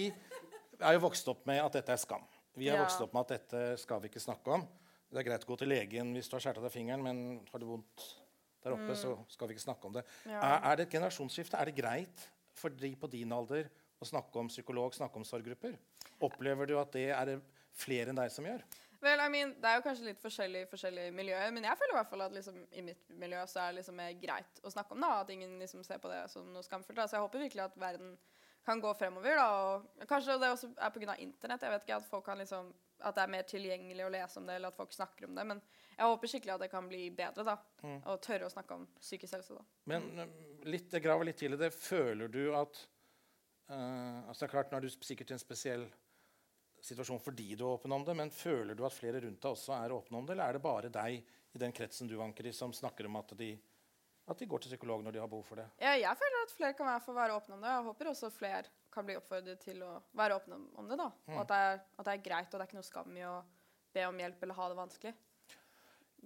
er jo vokst opp med at dette er skam. Vi er Ja. vokst opp med at dette skal vi ikke snakke om. Det er greit å gå til legen hvis du har skåret deg fingeren, men har du vondt der oppe, så skal vi ikke snakke om det. Mm. Ja. Er, er det et generasjonsskifte? Er det greit for de på din alder å snakke om psykolog, snakke om sorggrupper? Opplever du at det er flere enn deg som gjør? Vel, I mean, Det er jo kanskje litt forskjellig i forskjellige miljøer, men jeg føler i hvert fall at liksom, i mitt miljø så er det liksom greit å snakke om det. At ingen liksom ser på det som noe skamfullt. Da. Så jeg håper virkelig at verden kan gå fremover. Da, og kanskje det også er pga. internett. Jeg vet ikke, at, folk kan liksom, at det er mer tilgjengelig å lese om det, eller at folk snakker om det. Men jeg håper skikkelig at det kan bli bedre. da, Og tørre å snakke om psykisk helse. da. Men eh, litt, jeg graver litt til i det. Føler du at uh, altså det er klart Nå er du sikkert i en spesiell situasjon fordi du er åpen om det, men føler du at flere rundt deg også er åpne om det, eller er det bare deg i den kretsen du vanker i, som snakker om at de, at de går til psykolog når de har behov for det? Jeg, jeg føler at flere kan være, få være åpne om det. Jeg håper også flere kan bli oppfordret til å være åpne om, det. da. Og at det, er, at det er greit, og det er ikke noe skam i å be om hjelp eller ha det vanskelig.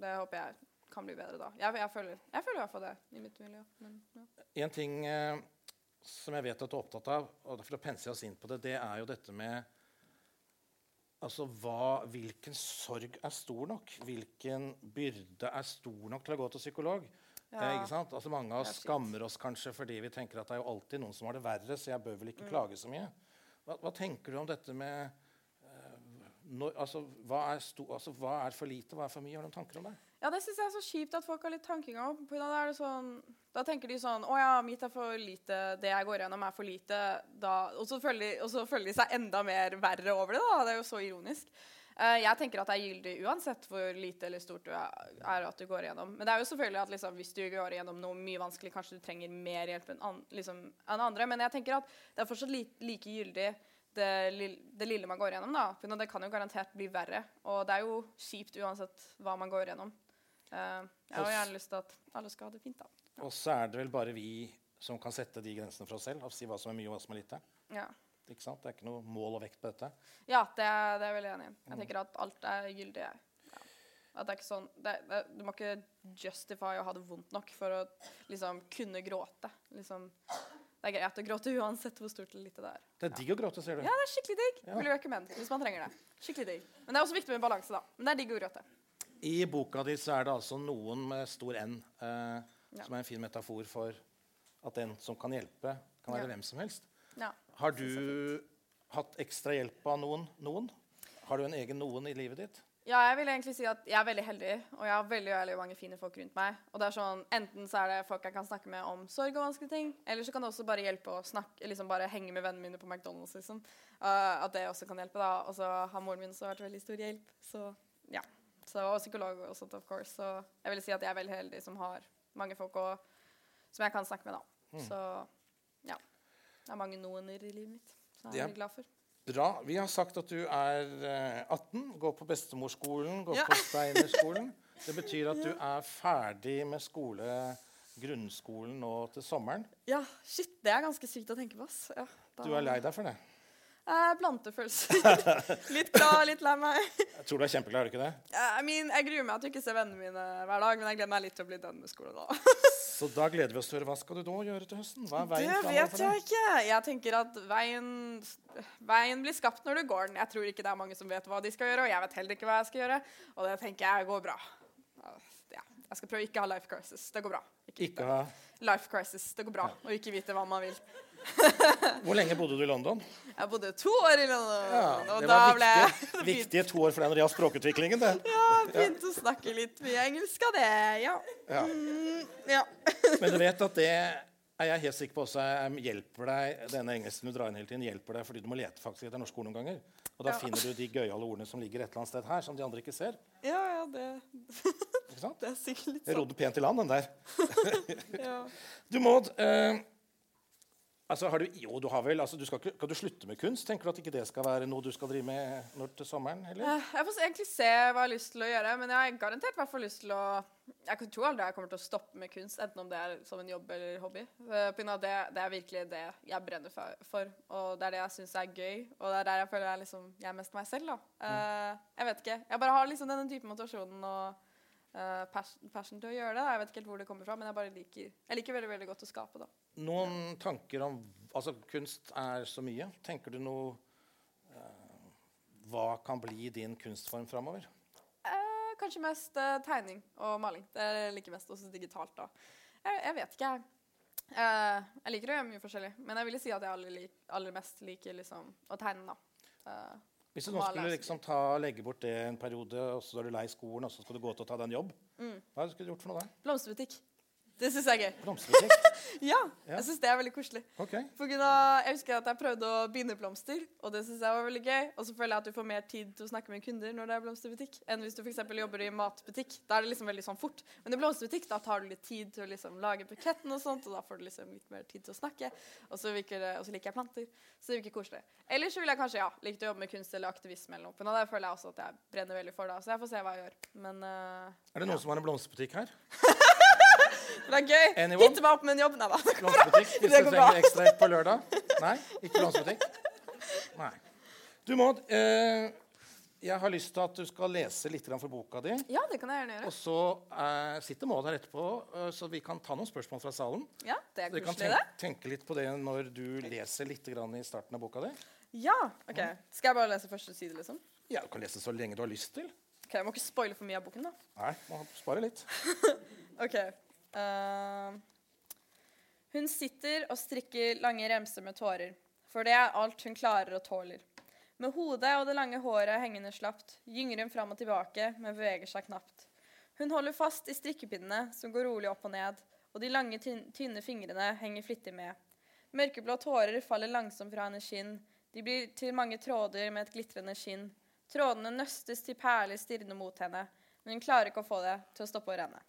Det håper jeg kan bli bedre da. Jeg, jeg, føler, jeg føler i hvert fall det i mitt miljø. Men, ja. En ting eh, som jeg vet at du er opptatt av, og derfor penser jeg oss inn på det, det er jo dette med Altså, hva, Hvilken sorg er stor nok? Hvilken byrde er stor nok til å gå til psykolog? Ja. Eh, ikke sant? Altså, mange av oss er skammer oss kanskje fordi vi tenker at det er jo alltid noen som har det verre, så jeg bør vel Mm. ikke klage så mye. Hva, hva tenker du om dette med eh, når, altså, hva, er sto, altså, hva er for lite, hva er for mye? Har du noen tanker om det? Ja, det syns jeg er så kjipt at folk har litt tankegang om. det er det sånn, Da tenker de sånn Å ja, mitt er for lite. Det jeg går gjennom, er for lite. Da, og, så føler og så føler de seg enda mer verre over det. da, Det er jo så ironisk. Eh, jeg tenker at det er gyldig uansett hvor lite eller stort du er, at du går igjennom. Men det er jo selvfølgelig at liksom, hvis du går igjennom noe mye vanskelig, kanskje du trenger mer hjelp enn an, liksom, en andre. Men jeg tenker at det er fortsatt li, like gyldig det, det lille man går igjennom. da. For det kan jo garantert bli verre. Og det er jo kjipt uansett hva man går igjennom. Eh, jeg har gjerne lyst til at alle skal ha det fint, da. Og så er det vel bare vi som kan sette de grensene for oss selv og si hva som er mye og hva som er lite. Ja, Ikke sant? Det er ikke noe mål og vekt på dette. ja det, er, det er jeg veldig enig i. Jeg tenker at alt er gyldig. Ja. At det er ikke sånn, det, det, Du må ikke justify å ha det vondt nok for å liksom kunne gråte. Liksom, det er greit å gråte uansett hvor stort eller lite det er. Det er digg å gråte, ser du. Ja, det er skikkelig digg. Ja. Vil recommend hvis man trenger det. Skikkelig digg. Men det er også viktig med balanse, da. Men det er digg å gråte. I boka di så er det altså noen med stor N, eh, Ja. som er en fin metafor for at den som kan hjelpe, kan være Ja. hvem som helst. Ja. Har du hatt ekstra hjelp av noen? noen? Har du en egen noen i livet ditt? Ja, jeg vil egentlig si at jeg er veldig heldig, og jeg har veldig, veldig mange fine folk rundt meg. Og det er sånn, Enten så er det folk jeg kan snakke med om sorg og vanskelige ting, eller så kan det også bare hjelpe å snakke, liksom bare henge med vennene mine på McDonald's. liksom. Uh, at det også kan hjelpe. da. Og så har moren min også vært veldig stor hjelp. Så ja. Så, og psykolog og sånt, of course. Så jeg vil si at jeg er veldig heldig som har mange folk og, som jeg kan snakke med. da. Så ja. Det er mange noener i livet mitt. Så jeg er veldig glad for. Bra. Vi har sagt at du er eh, 18, går på bestemorskolen, går Ja. på Steinerskolen. Det betyr at du er ferdig med skole, grunnskolen nå til sommeren. Ja, shit, det er ganske sykt å tenke på. ass. Ja, da- Du er lei deg for det? Eh, blandefølelser. litt glad, litt lei meg. Jeg tror du er kjempeglad, er du ikke det? Eh, I mean, jeg gruer meg til å ikke se vennene mine hver dag, men jeg gleder meg litt til å bli dønn med skole da. Så da gleder vi oss til å høre. Hva skal du da gjøre til høsten? Hva er veien Det vet jeg ikke. Jeg tenker at veien, veien blir skapt når du går den. Jeg tror ikke det er mange som vet hva de skal gjøre, og jeg vet heller ikke hva jeg skal gjøre. Og det tenker jeg går bra. Ja, jeg skal prøve ikke å ha life crisis. Det går bra. Ikke, Ikke ha life crisis. Det går bra. Og ikke vite hva man vil. Hvor lenge bodde du i London? Jeg bodde to år i London, Ja, og det da var ble jeg viktige, viktige to år for deg når det gjaldt språkutviklingen. det. Ja, begynte å snakke litt mye engelsk av det, ja. Ja. Mm, ja. Men du vet at det er jeg helt sikker på også er- hjelper deg, denne engelsken du drar inn hele tiden, hjelper deg fordi du må lete faktisk etter norske ord noen ganger. Og da Ja. finner du de gøyale ordene som ligger et eller annet sted her, som de andre ikke ser. Ja, ja, det, Ikke sant? det er sikkert litt sånn. Jeg rodde pent i land, den der. Ja. Du Maud eh, altså har du, Jo, du har vel altså, du skal, ikke, skal du slutte med kunst? Tenker du at ikke det skal være noe du skal drive med når til sommeren? eller? Eh, Jeg får egentlig se hva jeg har lyst til å gjøre, men jeg har garantert hvert lyst til å Jeg tror aldri jeg kommer til å stoppe med kunst, enten om det er som en jobb eller hobby. Eh, det, det er virkelig det jeg brenner for, for, og det er det jeg syns er gøy. Og det er der jeg føler jeg, liksom, jeg er mest meg selv. da. Mm. Jeg vet ikke. Jeg bare har liksom denne type motivasjonen og eh, passion, passion til å gjøre det. Jeg vet ikke helt hvor det kommer fra, men jeg liker Jeg liker veldig veldig godt å skape. da. Noen tanker om Altså, kunst er så mye. Tenker du noe uh, Hva kan bli din kunstform framover? Uh, kanskje mest tegning og maling. Det er jeg liker mest. Også digitalt, da. Jeg, jeg vet ikke, jeg. Jeg liker å gjøre mye forskjellig, men jeg vil si at jeg aller, aller mest liker liksom, å tegne. da. Hvis du nå skulle liksom ta, legge bort det en periode, og så er du lei skolen, og så skal du gå til å ta deg en jobb, Mm. hva skulle du gjort for noe da? blomsterbutikk. Det syns jeg er gøy. Blomsterbutikk? Ja, Ja. jeg syns det er veldig koselig. Okay. Av, jeg husker at jeg prøvde å binde blomster, og det synes jeg var veldig gøy. Og så føler jeg at du får mer tid til å snakke med kunder når det er blomsterbutikk, enn hvis du eksempel jobber i matbutikk. Da er det liksom veldig sånn fort. Men i blomsterbutikk da tar du litt tid til å liksom lage buketten, og sånt, og da får du liksom litt mer tid til å snakke. Og så, liker jeg planter. Så det virker koselig. Ellers vil jeg kanskje ja, like å jobbe med kunst eller aktivisme eller noe. Men det føler jeg også at jeg brenner veldig for, da. Så jeg får se hva jeg gjør. Men uh, Er det noen som har en blomsterbutikk her? det er gøy. Anyone? Hitte meg opp med en jobb. Nei da. Blomsterbutikk? Hvis du trenger ekstra hjelp på lørdag? Nei? Ikke blomsterbutikk? Nei. Du Maud, eh, jeg har lyst til at du skal lese litt grann fra boka di. Ja, det kan jeg gjerne gjøre. Og så eh, sitter Maud her etterpå, eh, så vi kan ta noen spørsmål fra salen. Ja, det er Dere kan koselig, tenke, det. tenke litt på det når du leser litt grann i starten av boka di. Ja, ok. Skal jeg bare lese første side, liksom? Ja, Du kan lese så lenge du har lyst til. Ok, Jeg må ikke spoile for mye av boken, da. Nei, må spare litt. Ok. Ehm. hun sitter og strikker lange remser med tårer, for det er alt hun klarer og tåler. Med hodet og det lange håret hengende slapt gynger hun fram og tilbake, men beveger seg knapt. Hun holder fast i strikkepinnene, som går rolig opp og ned, og de lange, tynne fingrene henger flittig med. Mørkeblå tårer faller langsomt fra hennes skinn. De blir til mange tråder med et glitrende skinn. Trådene nøstes til perler stirrende mot henne, men hun klarer ikke å få det til å stoppe å renne.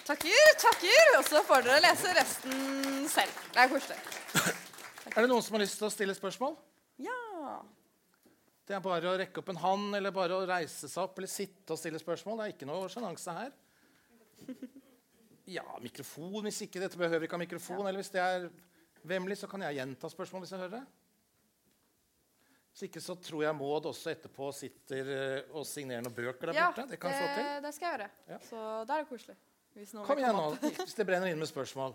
Ja. Takker, takker! Og så får dere lese resten selv. Det er koselig. Er det noen som har lyst til å stille spørsmål? Ja. Det er bare å rekke opp en hånd, eller bare å reise seg opp, eller sitte og stille spørsmål. Det er ikke noe sjenanse her. Ja, mikrofon hvis ikke. Dette behøver ikke ha mikrofon. Eller hvis det er vemmelig, så kan jeg gjenta spørsmål hvis jeg hører det. Hvis ikke så tror jeg Maud også etterpå sitter eh, og signerer noen bøker der ja, borte. Det kan jeg få til. det skal jeg gjøre. Ja. Så da er det koselig. Kom igjen nå, hvis det brenner inn med spørsmål.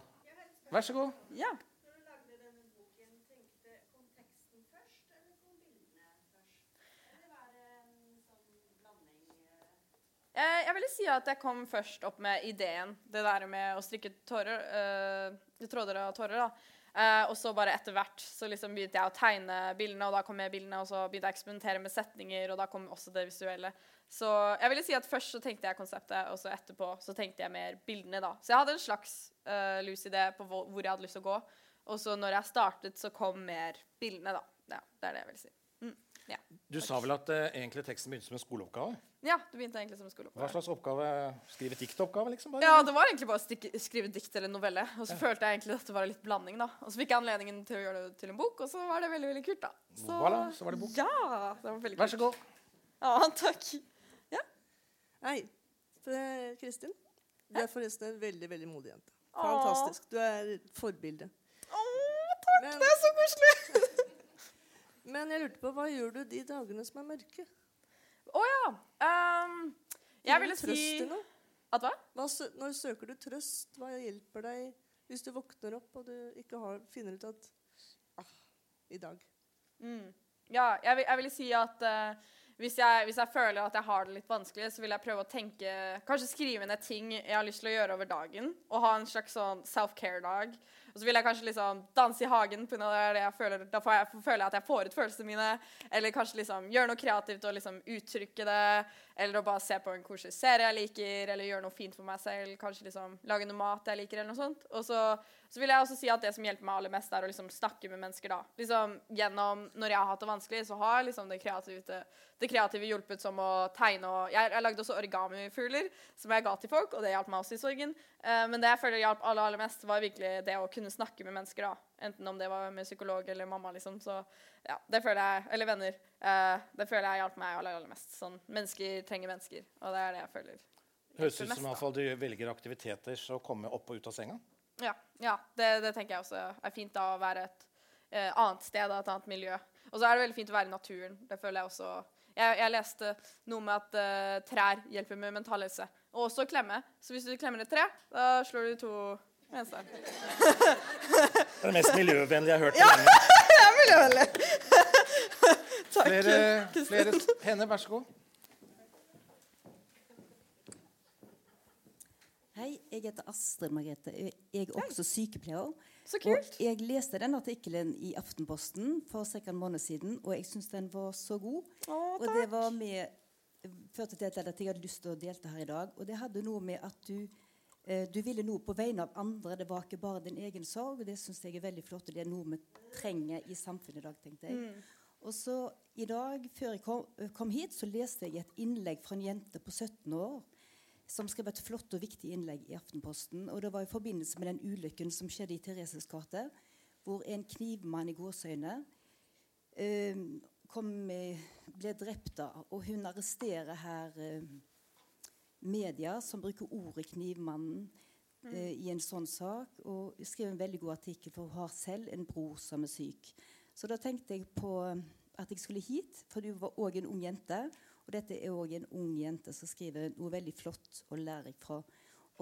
Vær så god. Ja. Eh, Jeg ville si at jeg kom først opp med ideen. Det der med å strikke tårer, uh, tråder av tårer. Eh, og så bare etter hvert så liksom begynte jeg å tegne bildene, og da kom jeg bildene, og så begynte jeg å eksperimentere med setninger, og da kom også det visuelle. Så jeg ville si at først så tenkte jeg konseptet, og så etterpå så tenkte jeg mer bildene, da. Så jeg hadde en slags uh, loose idé på hvor, hvor jeg hadde lyst til å gå. Og så når jeg startet, så kom mer bildene, da. Ja, det er det jeg vil si. Mm, ja. Du sa vel at uh, egentlig teksten begynte som en skoleoppgave? ja, det begynte egentlig som en skoleoppgave. Hva slags oppgave? Skrive diktoppgave, liksom? Bare? Ja, det var egentlig bare å skrive dikt eller novelle. Og så følte jeg egentlig at det var litt blanding, da. Og så fikk jeg anledningen til å gjøre det til en bok, og så var det veldig, veldig kult, da. Voilà, så var det bok. Ja, det var veldig kult. Vær så god. Ja, takk. Det er Kristin. Du er forresten en veldig veldig modig jente. Fantastisk. Du er et forbilde. Å, takk! Men- Det er så koselig! Men jeg lurte på, hva gjør du de dagene som er mørke? Å ja. Um, jeg ville si? At hva? Hva når søker du trøst? Hva hjelper deg hvis du våkner opp og du ikke har, finner ut at ah, I dag. Mm. Ja, jeg, vil, jeg ville si at eh, hvis, jeg, hvis jeg føler at jeg har det litt vanskelig, så vil jeg prøve å tenke Kanskje skrive ned ting jeg har lyst til å gjøre over dagen, og ha en slags sånn self-care-dag. Og så vil jeg kanskje liksom danse i hagen, på grunn av det jeg føler, da får jeg, føler jeg at jeg får ut følelsene mine. Eller kanskje liksom gjøre noe kreativt og liksom uttrykke det. Eller å bare se på en koselig serie jeg liker, eller gjøre noe fint for meg selv. Kanskje liksom lage noe mat jeg liker, eller noe sånt. Og så, så vil jeg også si at det som hjelper meg aller mest, er å liksom snakke med mennesker, da. Liksom gjennom Når jeg har hatt det vanskelig, så har liksom det kreative, det kreative hjulpet som å tegne og Jeg, jeg lagde også origami-fugler som jeg ga til folk, og det hjalp meg også i sorgen. Eh, men det jeg føler hjalp aller, aller mest, var virkelig det å kunne snakke med mennesker, da. Enten om det var med psykolog eller mamma, liksom. Så ja, det føler jeg Eller venner. Eh, det føler jeg hjalp meg aller, aller mest. Sånn, mennesker trenger mennesker, og det er det jeg føler. Høres ut som fall du velger aktiviteter så å komme opp og ut av senga. Ja, ja det, det tenker jeg også er fint da å være et eh, annet sted, et annet miljø. Og så er det veldig fint å være i naturen. Det føler jeg også. Jeg, jeg leste noe med at eh, trær hjelper med mental helse. Og også å klemme. Så hvis du klemmer et tre, da slår du to mennesker. Det er det mest miljøvennlige jeg har hørt på lenge. Det er miljøvennlig! Takk. Flere, flere hender, vær så god. Hei, jeg heter Astrid Margrethe. Jeg er også sykepleier. Så kult. Og jeg leste den artikkelen i Aftenposten for ca. en måned siden, og jeg syns den var så god. Å, og det var med førte til at jeg hadde lyst til å delta her i dag. Og det hadde noe med at du, eh, du ville noe på vegne av andre. Det var ikke bare din egen sorg. Og det syns jeg er veldig flott. Og det er noe vi trenger i samfunnet i dag, tenkte jeg. Og så i dag, før jeg kom, kom hit, så leste jeg et innlegg fra en jente på 17 år som skrev et flott og viktig innlegg i Aftenposten. Og det var i forbindelse med den ulykken som skjedde i Thereses gate, hvor en knivmann i gåseøyne eh, eh, ble drept av. Og hun arresterer her eh, media som bruker ordet 'knivmannen' eh, i en sånn sak. Og skrev en veldig god artikkel, for hun har selv en bror som er syk. Så da tenkte jeg på eh, at jeg skulle hit, for du var òg en ung jente. Og dette er òg en ung jente som skriver noe veldig flott og lærerikt fra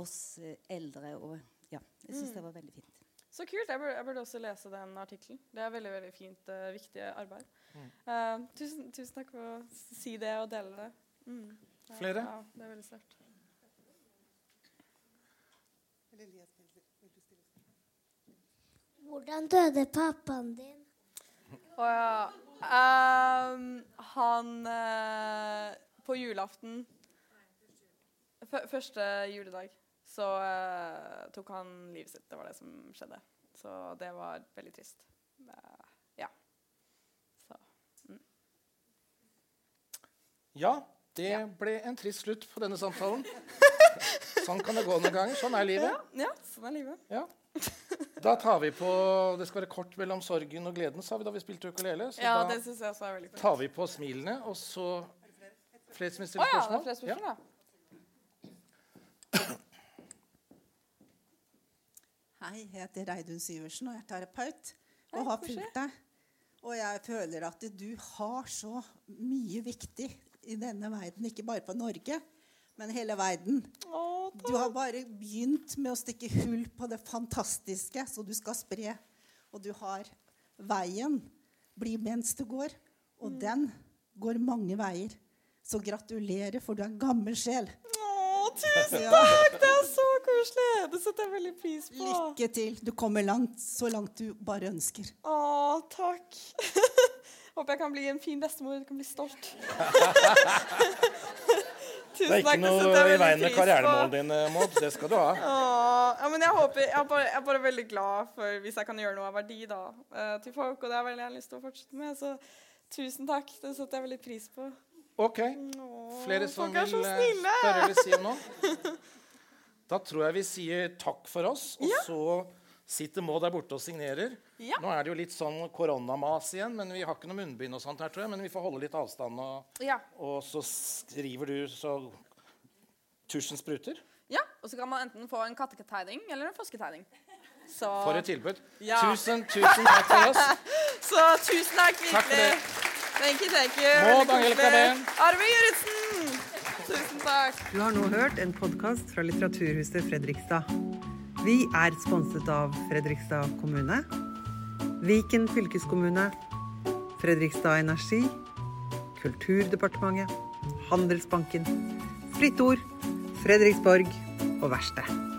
oss eh, eldre. Og ja, jeg syns det var veldig fint. Så kult. Jeg burde, jeg burde også lese den artikkelen. Det er veldig veldig fint, uh, viktig arbeid. Eh, tusen, tusen takk for å si det og dele det. Mm. Ja, Flere? Ja, det er veldig sterkt. Hvordan døde pappaen din? Å ja. Ehm, han uh, På julaften Første juledag så uh, tok han livet sitt. Det var det som skjedde. Så det var veldig trist. Uh, ja. Så Ja, det ble en trist slutt på denne samtalen. Sånn kan det gå noen ganger. Sånn er livet. Ja, sånn er livet. Ja. Da tar vi på Det skal være kort mellom sorgen og gleden, sa vi da vi spilte ukulele. Så Ja, da det synes jeg også er veldig kult. tar vi på smilene, og så Flere som vil Å stille ja, det er flere spørsmål, ja. Hei, jeg heter Reidun Syversen og jeg er terapeut og har fulgt deg. Og jeg føler at du har så mye viktig i denne verden, ikke bare for Norge, men hele verden. Å, Du har bare begynt med å stikke hull på det fantastiske, så du skal spre. Og du har veien. Bli mens du går. Og Mm. den går mange veier. Så gratulerer, for du er gammel sjel. Å, tusen takk! Det er så koselig. Det setter jeg veldig pris på. Lykke til. Du kommer langt, så langt du bare ønsker. Å, takk. Håper jeg kan bli en fin bestemor. Jeg kan bli stolt. Det er ikke noe i veien med karrieremålene dine, Maud. Det skal du ha. Ja, men jeg håper, jeg er, bare, jeg er bare veldig glad for hvis jeg kan gjøre noe av verdi da, eh, til folk, og det har jeg veldig lyst til å fortsette med. Så tusen takk. Det setter jeg veldig pris på. OK. Flere som vil eh, snille. spørre eller si noe? Da tror jeg vi sier takk for oss, og så sitter Maud der borte og signerer. Ja. Nå er det jo litt sånn koronamas igjen, men vi har ikke noe munnbind og sånt her, tror jeg. Men vi får holde litt avstand, og, Ja. og så skriver du så tusjen spruter. ja. Og så kan man enten få en kattetegning eller en fosketegning. Så, For et tilbud. Ja. Tusen, tusen takk for oss. så tusen takk, Takk for virkelig. det. Thank you, thank you. Maud Angelica. Behn. Arve Juritzen. Tusen takk. Du har nå hørt en podkast fra Litteraturhuset Fredrikstad. Vi er sponset av Fredrikstad kommune, Viken fylkeskommune, Fredrikstad Energi, Kulturdepartementet, Handelsbanken, Fritt Ord, Fredriksborg og Verksted.